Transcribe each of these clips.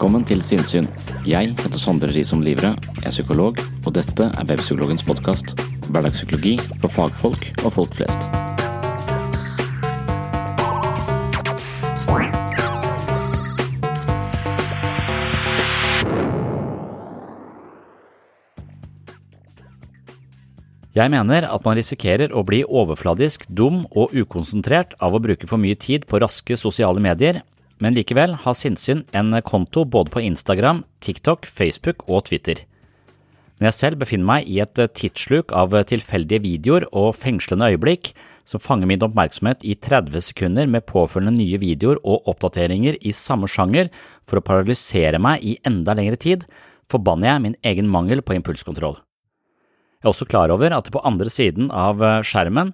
Velkommen til Sinnsyn. Jeg heter Sondre Risom Livre, er psykolog, og dette er Webpsykologens podkast. Hverdagspsykologi for fagfolk og folk flest. Jeg mener at man risikerer å bli overfladisk, dum og ukonsentrert av å bruke for mye tid på raske sosiale medier, men likevel har sinnssyn en konto både på Instagram, TikTok, Facebook og Twitter. Når jeg selv befinner meg i et tidssluk av tilfeldige videoer og fengslende øyeblikk som fanger min oppmerksomhet i 30 sekunder med påfølgende nye videoer og oppdateringer i samme sjanger for å paralysere meg i enda lengre tid, forbanner jeg min egen mangel på impulskontroll. Jeg er også klar over at på andre siden av eh, skjermen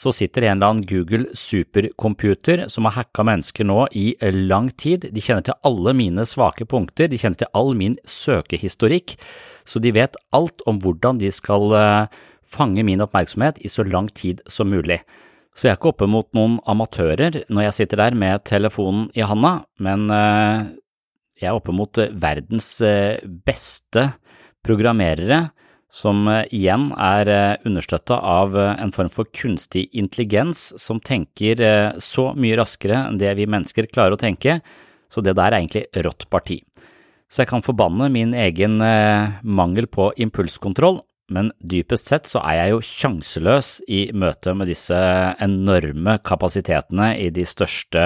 så sitter en eller annen Google supercomputer som har hacka mennesker nå i lang tid. De kjenner til alle mine svake punkter, de kjenner til all min søkehistorikk, så de vet alt om hvordan de skal eh, fange min oppmerksomhet i så lang tid som mulig. Så jeg er ikke oppe mot noen amatører når jeg sitter der med telefonen i handa, men eh, jeg er oppe mot verdens beste programmerere som eh, igjen er eh, understøtta av eh, en form for kunstig intelligens som tenker så mye raskere enn det vi mennesker klarer å tenke, så det der er egentlig rått parti. Så jeg kan forbanne min egen mangel på impulskontroll, men dypest sett så er jeg jo sjanseløs i møte med disse enorme kapasitetene i de største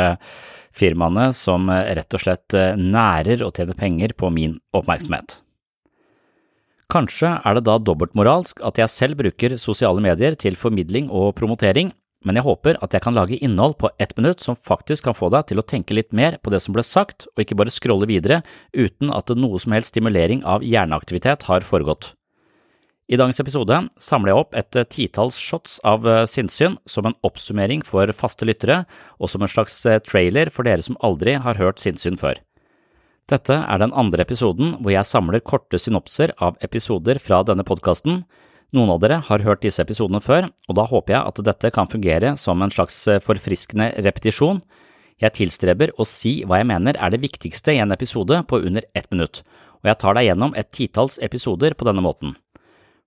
firmaene som rett og slett nærer å tjene penger på min oppmerksomhet. Kanskje er det da dobbeltmoralsk at jeg selv bruker sosiale medier til formidling og promotering, men jeg håper at jeg kan lage innhold på ett minutt som faktisk kan få deg til å tenke litt mer på det som ble sagt, og ikke bare scrolle videre uten at noe som helst stimulering av hjerneaktivitet har foregått. I dagens episode samler jeg opp et titalls shots av sinnssyn som en oppsummering for faste lyttere, og som en slags trailer for dere som aldri har hørt sinnssyn før. Dette er den andre episoden hvor jeg samler korte synopser av episoder fra denne podkasten. Noen av dere har hørt disse episodene før, og da håper jeg at dette kan fungere som en slags forfriskende repetisjon. Jeg tilstreber å si hva jeg mener er det viktigste i en episode på under ett minutt, og jeg tar deg gjennom et titalls episoder på denne måten.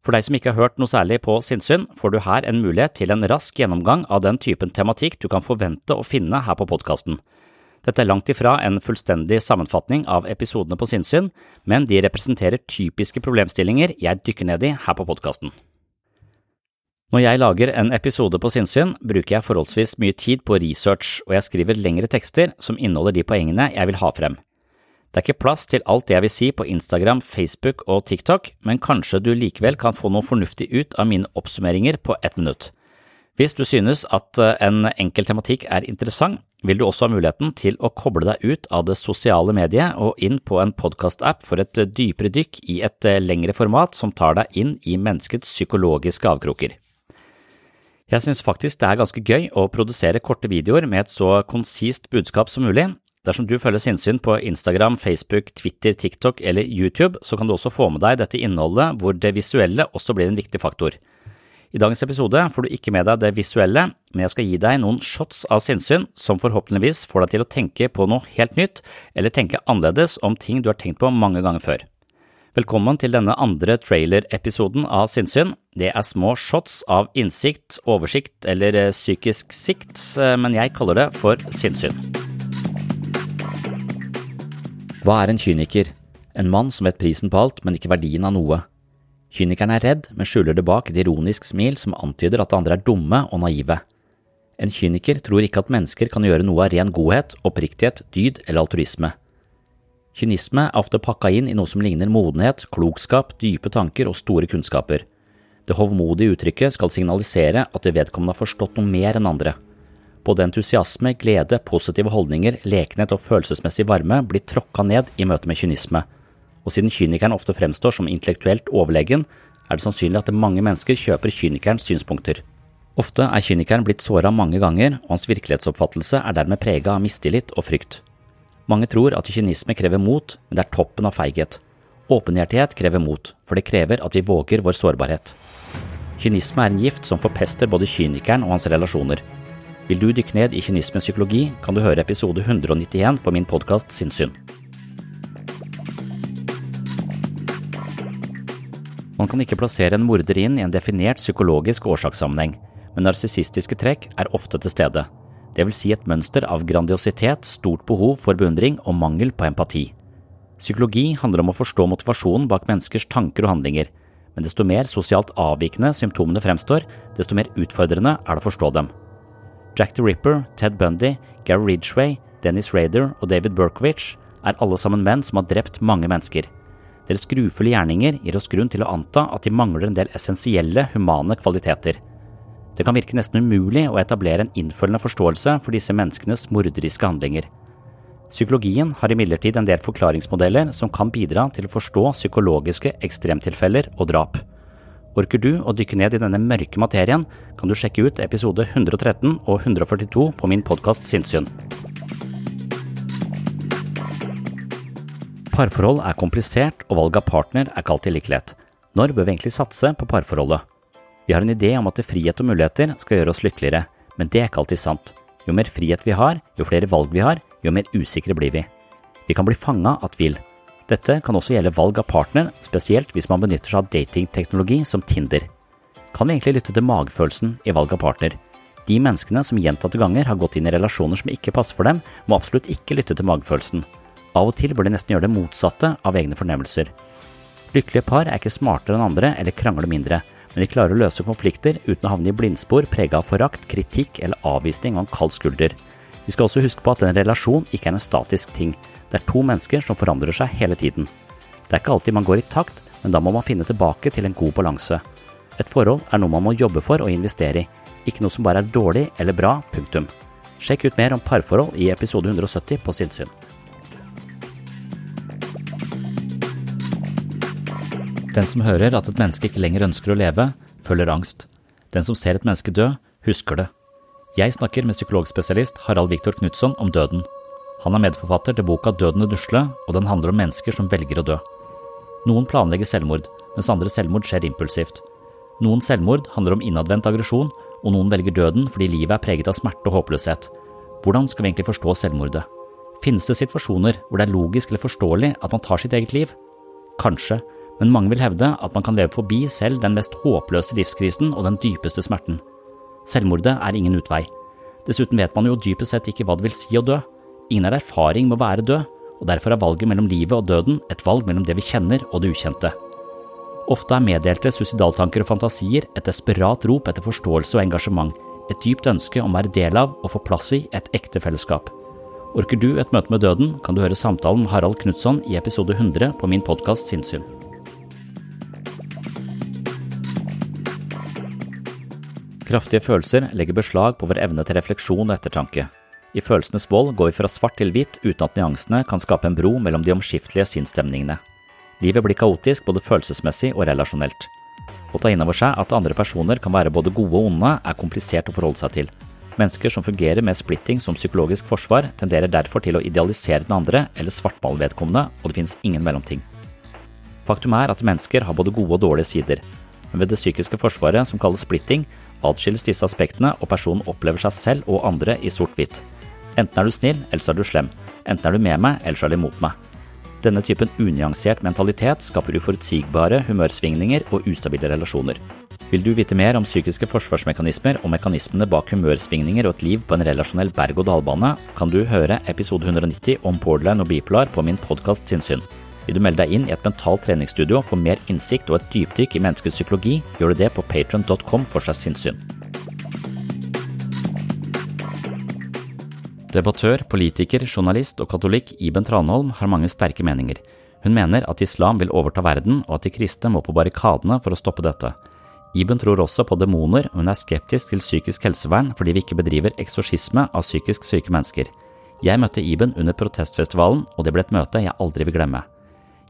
For deg som ikke har hørt noe særlig på sinnssyn, får du her en mulighet til en rask gjennomgang av den typen tematikk du kan forvente å finne her på podkasten. Dette er langt ifra en fullstendig sammenfatning av episodene på sinnssyn, men de representerer typiske problemstillinger jeg dykker ned i her på podkasten. Når jeg lager en episode på sinnssyn, bruker jeg forholdsvis mye tid på research, og jeg skriver lengre tekster som inneholder de poengene jeg vil ha frem. Det er ikke plass til alt det jeg vil si på Instagram, Facebook og TikTok, men kanskje du likevel kan få noe fornuftig ut av mine oppsummeringer på ett minutt. Hvis du synes at eh, en enkel tematikk er interessant, vil du også ha muligheten til å koble deg ut av det sosiale mediet og inn på en podkast-app for et dypere dykk i et eh, lengre format som tar deg inn i menneskets psykologiske avkroker. Jeg synes faktisk det er ganske gøy å produsere korte videoer med et så konsist budskap som mulig. Dersom du følger sinnssyn på Instagram, Facebook, Twitter, TikTok eller YouTube, så kan du også få med deg dette innholdet hvor det visuelle også blir en viktig faktor. I dagens episode får du ikke med deg det visuelle, men jeg skal gi deg noen shots av sinnssyn som forhåpentligvis får deg til å tenke på noe helt nytt, eller tenke annerledes om ting du har tenkt på mange ganger før. Velkommen til denne andre trailer-episoden av Sinnssyn. Det er små shots av innsikt, oversikt eller eh, psykisk sikt, eh, men jeg kaller det for sinnssyn. Hva er en kyniker? En mann som vet prisen på alt, men ikke verdien av noe. Kynikeren er redd, men skjuler det bak et ironisk smil som antyder at andre er dumme og naive. En kyniker tror ikke at mennesker kan gjøre noe av ren godhet, oppriktighet, dyd eller altruisme. Kynisme er ofte pakka inn i noe som ligner modenhet, klokskap, dype tanker og store kunnskaper. Det hovmodige uttrykket skal signalisere at det vedkommende har forstått noe mer enn andre. Både entusiasme, glede, positive holdninger, lekenhet og følelsesmessig varme blir tråkka ned i møte med kynisme og siden kynikeren ofte fremstår som intellektuelt overlegen, er det sannsynlig at mange mennesker kjøper kynikerens synspunkter. Ofte er kynikeren blitt såra mange ganger, og hans virkelighetsoppfattelse er dermed prega av mistillit og frykt. Mange tror at kynisme krever mot, men det er toppen av feighet. Åpenhjertighet krever mot, for det krever at vi våger vår sårbarhet. Kynisme er en gift som forpester både kynikeren og hans relasjoner. Vil du dykke ned i kynismens psykologi, kan du høre episode 191 på min podkast Sinnssyn. Man kan ikke plassere en morder inn i en definert psykologisk årsakssammenheng, men narsissistiske trekk er ofte til stede. Det vil si et mønster av grandiositet, stort behov for beundring og mangel på empati. Psykologi handler om å forstå motivasjonen bak menneskers tanker og handlinger, men desto mer sosialt avvikende symptomene fremstår, desto mer utfordrende er det å forstå dem. Jack the Ripper, Ted Bundy, Gary Ridgway, Dennis Rader og David Berkowitz er alle sammen menn som har drept mange mennesker. Deres grufulle gjerninger gir oss grunn til å anta at de mangler en del essensielle humane kvaliteter. Det kan virke nesten umulig å etablere en innfølgende forståelse for disse menneskenes morderiske handlinger. Psykologien har imidlertid en del forklaringsmodeller som kan bidra til å forstå psykologiske ekstremtilfeller og drap. Orker du å dykke ned i denne mørke materien, kan du sjekke ut episode 113 og 142 på min podkast Sinnsyn. Parforhold er komplisert, og valg av partner er kalt til likelighet. Når bør vi egentlig satse på parforholdet? Vi har en idé om at frihet og muligheter skal gjøre oss lykkeligere, men det er ikke alltid sant. Jo mer frihet vi har, jo flere valg vi har, jo mer usikre blir vi. Vi kan bli fanga av tvil. Dette kan også gjelde valg av partner, spesielt hvis man benytter seg av datingteknologi som Tinder. Kan vi egentlig lytte til magefølelsen i valg av partner? De menneskene som gjentatte ganger har gått inn i relasjoner som ikke passer for dem, må absolutt ikke lytte til magefølelsen. Av og til bør de nesten gjøre det motsatte av egne fornemmelser. Lykkelige par er ikke smartere enn andre eller krangler mindre, men de klarer å løse konflikter uten å havne i blindspor prega av forakt, kritikk eller avvisning og en kald skulder. Vi skal også huske på at en relasjon ikke er en statisk ting. Det er to mennesker som forandrer seg hele tiden. Det er ikke alltid man går i takt, men da må man finne tilbake til en god balanse. Et forhold er noe man må jobbe for og investere i, ikke noe som bare er dårlig eller bra, punktum. Sjekk ut mer om parforhold i episode 170 på Sinnsyn. Den som hører at et menneske ikke lenger ønsker å leve, føler angst. Den som ser et menneske dø, husker det. Jeg snakker med psykologspesialist Harald Viktor Knutson om døden. Han er medforfatter til boka Døden og dusle, og den handler om mennesker som velger å dø. Noen planlegger selvmord, mens andre selvmord skjer impulsivt. Noen selvmord handler om innadvendt aggresjon, og noen velger døden fordi livet er preget av smerte og håpløshet. Hvordan skal vi egentlig forstå selvmordet? Finnes det situasjoner hvor det er logisk eller forståelig at man tar sitt eget liv? Kanskje, men mange vil hevde at man kan leve forbi selv den mest håpløse livskrisen og den dypeste smerten. Selvmordet er ingen utvei. Dessuten vet man jo dypest sett ikke hva det vil si å dø. Ingen har erfaring med å være død, og derfor er valget mellom livet og døden et valg mellom det vi kjenner og det ukjente. Ofte er meddelte suicidaltanker og fantasier et desperat rop etter forståelse og engasjement, et dypt ønske om å være del av og få plass i et ekte fellesskap. Orker du et møte med døden, kan du høre samtalen med Harald Knutson i episode 100 på min podkast Sinnsyn. Kraftige følelser legger beslag på vår evne til refleksjon og ettertanke. I følelsenes vold går vi fra svart til hvitt uten at nyansene kan skape en bro mellom de omskiftelige sinnsstemningene. Livet blir kaotisk både følelsesmessig og relasjonelt. Å ta inn over seg at andre personer kan være både gode og onde, er komplisert å forholde seg til. Mennesker som fungerer med splitting som psykologisk forsvar, tenderer derfor til å idealisere den andre eller svartmale vedkommende, og det finnes ingen mellomting. Faktum er at mennesker har både gode og dårlige sider, men ved det psykiske forsvaret som kalles splitting, atskilles disse aspektene, og personen opplever seg selv og andre i sort-hvitt. Enten er du snill, eller så er du slem. Enten er du med meg, eller så er du imot meg. Denne typen unyansert mentalitet skaper uforutsigbare humørsvingninger og ustabile relasjoner. Vil du vite mer om psykiske forsvarsmekanismer og mekanismene bak humørsvingninger og et liv på en relasjonell berg-og-dal-bane, kan du høre episode 190 om borderline og bipolar på min podkast Sinnsyn. Vil du melde deg inn i et mentalt treningsstudio for mer innsikt og et dypdykk i menneskets psykologi, gjør du det på patron.com for seg sinnssyn. Debattør, politiker, journalist og katolikk Iben Tranholm har mange sterke meninger. Hun mener at islam vil overta verden, og at de kristne må på barrikadene for å stoppe dette. Iben tror også på demoner, og hun er skeptisk til psykisk helsevern fordi vi ikke bedriver eksorsisme av psykisk syke mennesker. Jeg møtte Iben under protestfestivalen, og det ble et møte jeg aldri vil glemme.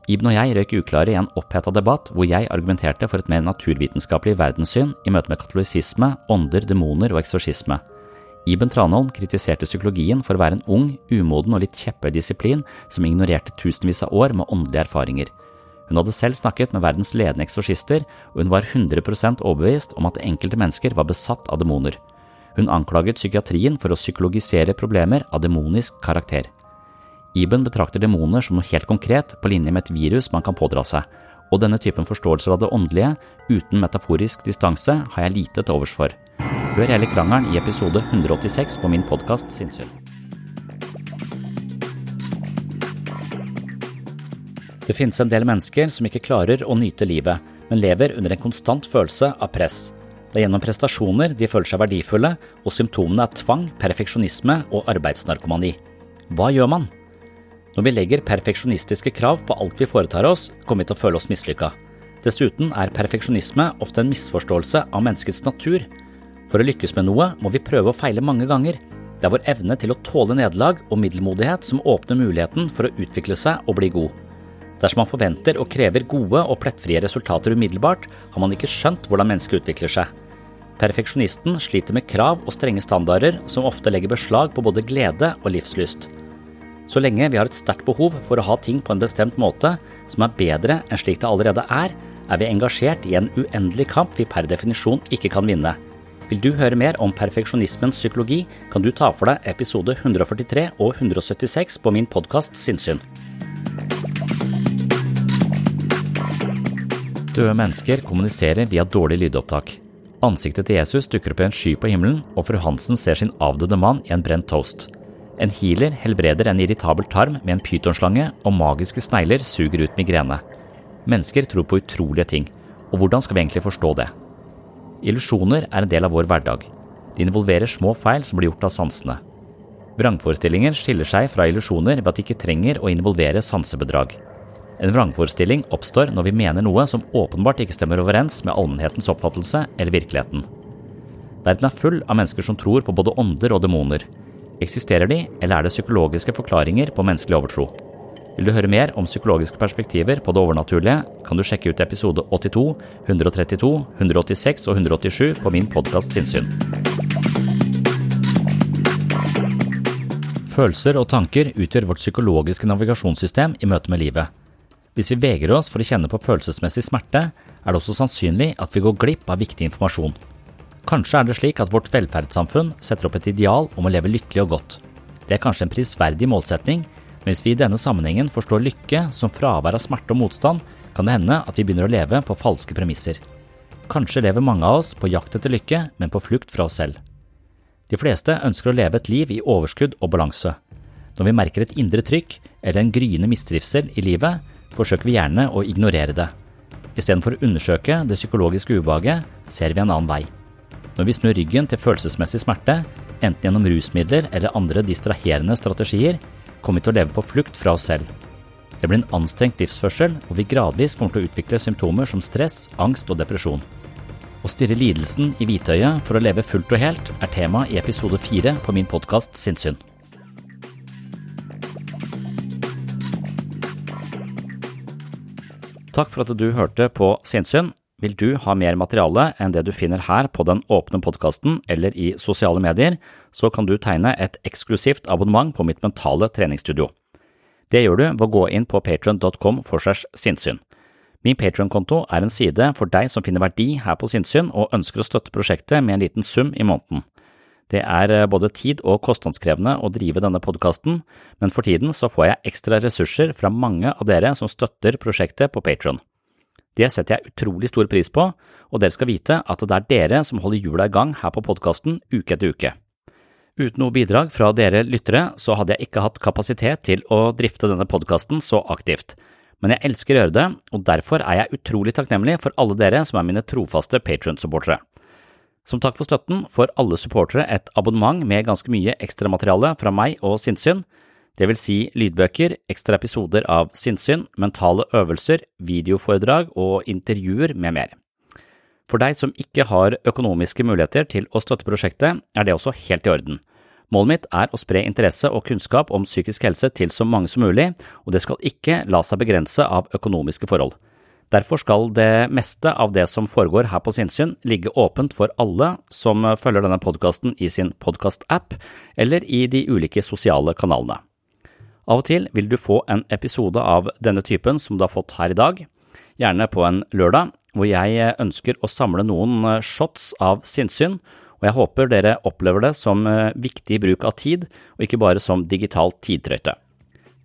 Iben og jeg røyk uklare i en oppheta debatt hvor jeg argumenterte for et mer naturvitenskapelig verdenssyn i møte med katolisisme, ånder, demoner og eksorsisme. Iben Tranholm kritiserte psykologien for å være en ung, umoden og litt kjepphøy disiplin som ignorerte tusenvis av år med åndelige erfaringer. Hun hadde selv snakket med verdens ledende eksorsister, og hun var 100% overbevist om at enkelte mennesker var besatt av demoner. Hun anklaget psykiatrien for å psykologisere problemer av demonisk karakter. Iben betrakter demoner som noe helt konkret, på linje med et virus man kan pådra seg, og denne typen forståelser av det åndelige uten metaforisk distanse har jeg lite til overs for. Hør hele krangelen i episode 186 på min podkast Sinnssyn. Det finnes en del mennesker som ikke klarer å nyte livet, men lever under en konstant følelse av press. Det er gjennom prestasjoner de føler seg verdifulle, og symptomene er tvang, perfeksjonisme og arbeidsnarkomani. Hva gjør man? Når vi legger perfeksjonistiske krav på alt vi foretar oss, kommer vi til å føle oss mislykka. Dessuten er perfeksjonisme ofte en misforståelse av menneskets natur. For å lykkes med noe må vi prøve å feile mange ganger. Det er vår evne til å tåle nederlag og middelmodighet som åpner muligheten for å utvikle seg og bli god. Dersom man forventer og krever gode og plettfrie resultater umiddelbart, har man ikke skjønt hvordan mennesket utvikler seg. Perfeksjonisten sliter med krav og strenge standarder som ofte legger beslag på både glede og livslyst. Så lenge vi har et sterkt behov for å ha ting på en bestemt måte som er bedre enn slik det allerede er, er vi engasjert i en uendelig kamp vi per definisjon ikke kan vinne. Vil du høre mer om perfeksjonismens psykologi, kan du ta for deg episode 143 og 176 på min podkast Sinnsyn. Døde mennesker kommuniserer via dårlig lydopptak. Ansiktet til Jesus dukker opp i en sky på himmelen, og fru Hansen ser sin avdøde mann i en brent toast. En healer helbreder en irritabel tarm med en pytonslange, og magiske snegler suger ut migrene. Mennesker tror på utrolige ting, og hvordan skal vi egentlig forstå det? Illusjoner er en del av vår hverdag. De involverer små feil som blir gjort av sansene. Vrangforestillinger skiller seg fra illusjoner ved at de ikke trenger å involvere sansebedrag. En vrangforestilling oppstår når vi mener noe som åpenbart ikke stemmer overens med allmennhetens oppfattelse eller virkeligheten. Verden er full av mennesker som tror på både ånder og demoner, Eksisterer de, eller er det psykologiske forklaringer på menneskelig overtro? Vil du høre mer om psykologiske perspektiver på det overnaturlige, kan du sjekke ut episode 82, 132, 186 og 187 på min podkast Sinnsyn. Følelser og tanker utgjør vårt psykologiske navigasjonssystem i møte med livet. Hvis vi vegrer oss for å kjenne på følelsesmessig smerte, er det også sannsynlig at vi går glipp av viktig informasjon. Kanskje er det slik at vårt velferdssamfunn setter opp et ideal om å leve lykkelig og godt. Det er kanskje en prisverdig målsetning, men hvis vi i denne sammenhengen forstår lykke som fravær av smerte og motstand, kan det hende at vi begynner å leve på falske premisser. Kanskje lever mange av oss på jakt etter lykke, men på flukt fra oss selv. De fleste ønsker å leve et liv i overskudd og balanse. Når vi merker et indre trykk eller en gryende mistrivsel i livet, forsøker vi gjerne å ignorere det. Istedenfor å undersøke det psykologiske ubehaget, ser vi en annen vei. Når vi snur ryggen til følelsesmessig smerte, enten gjennom rusmidler eller andre distraherende strategier, kommer vi til å leve på flukt fra oss selv. Det blir en anstrengt livsførsel, og vi gradvis kommer til å utvikle symptomer som stress, angst og depresjon. Å stirre lidelsen i hvitøyet for å leve fullt og helt er tema i episode fire på min podkast Sinnssyn. Takk for at du hørte på Sinnsyn. Vil du ha mer materiale enn det du finner her på den åpne podkasten eller i sosiale medier, så kan du tegne et eksklusivt abonnement på mitt mentale treningsstudio. Det gjør du ved å gå inn på patron.com for segs sinnssyn. Min Patron-konto er en side for deg som finner verdi her på sinnssyn og ønsker å støtte prosjektet med en liten sum i måneden. Det er eh, både tid- og kostnadskrevende å drive denne podkasten, men for tiden så får jeg ekstra ressurser fra mange av dere som støtter prosjektet på Patron. Det setter jeg utrolig stor pris på, og dere skal vite at det er dere som holder hjula i gang her på podkasten uke etter uke. Uten noe bidrag fra dere lyttere så hadde jeg ikke hatt kapasitet til å drifte denne podkasten så aktivt, men jeg elsker å gjøre det, og derfor er jeg utrolig takknemlig for alle dere som er mine trofaste Patrion-supportere. Som takk for støtten får alle supportere et abonnement med ganske mye ekstramateriale fra meg og Sinnsyn, det vil si lydbøker, ekstra episoder av sinnssyn, mentale øvelser, videoforedrag og intervjuer med mer. For deg som ikke har økonomiske muligheter til å støtte prosjektet, er det også helt i orden. Målet mitt er å spre interesse og kunnskap om psykisk helse til så mange som mulig, og det skal ikke la seg begrense av økonomiske forhold. Derfor skal det meste av det som foregår her på Sinnsyn ligge åpent for alle som følger denne podkasten i sin podkast-app eller i de ulike sosiale kanalene. Av og til vil du få en episode av denne typen som du har fått her i dag, gjerne på en lørdag, hvor jeg ønsker å samle noen eh, shots av sinnssyn, og jeg håper dere opplever det som eh, viktig bruk av tid, og ikke bare som digital tidtrøyte.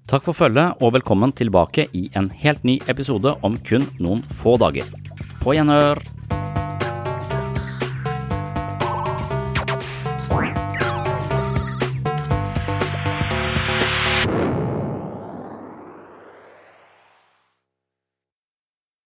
Takk for følget, og velkommen tilbake i en helt ny episode om kun noen få dager. På gjenhør!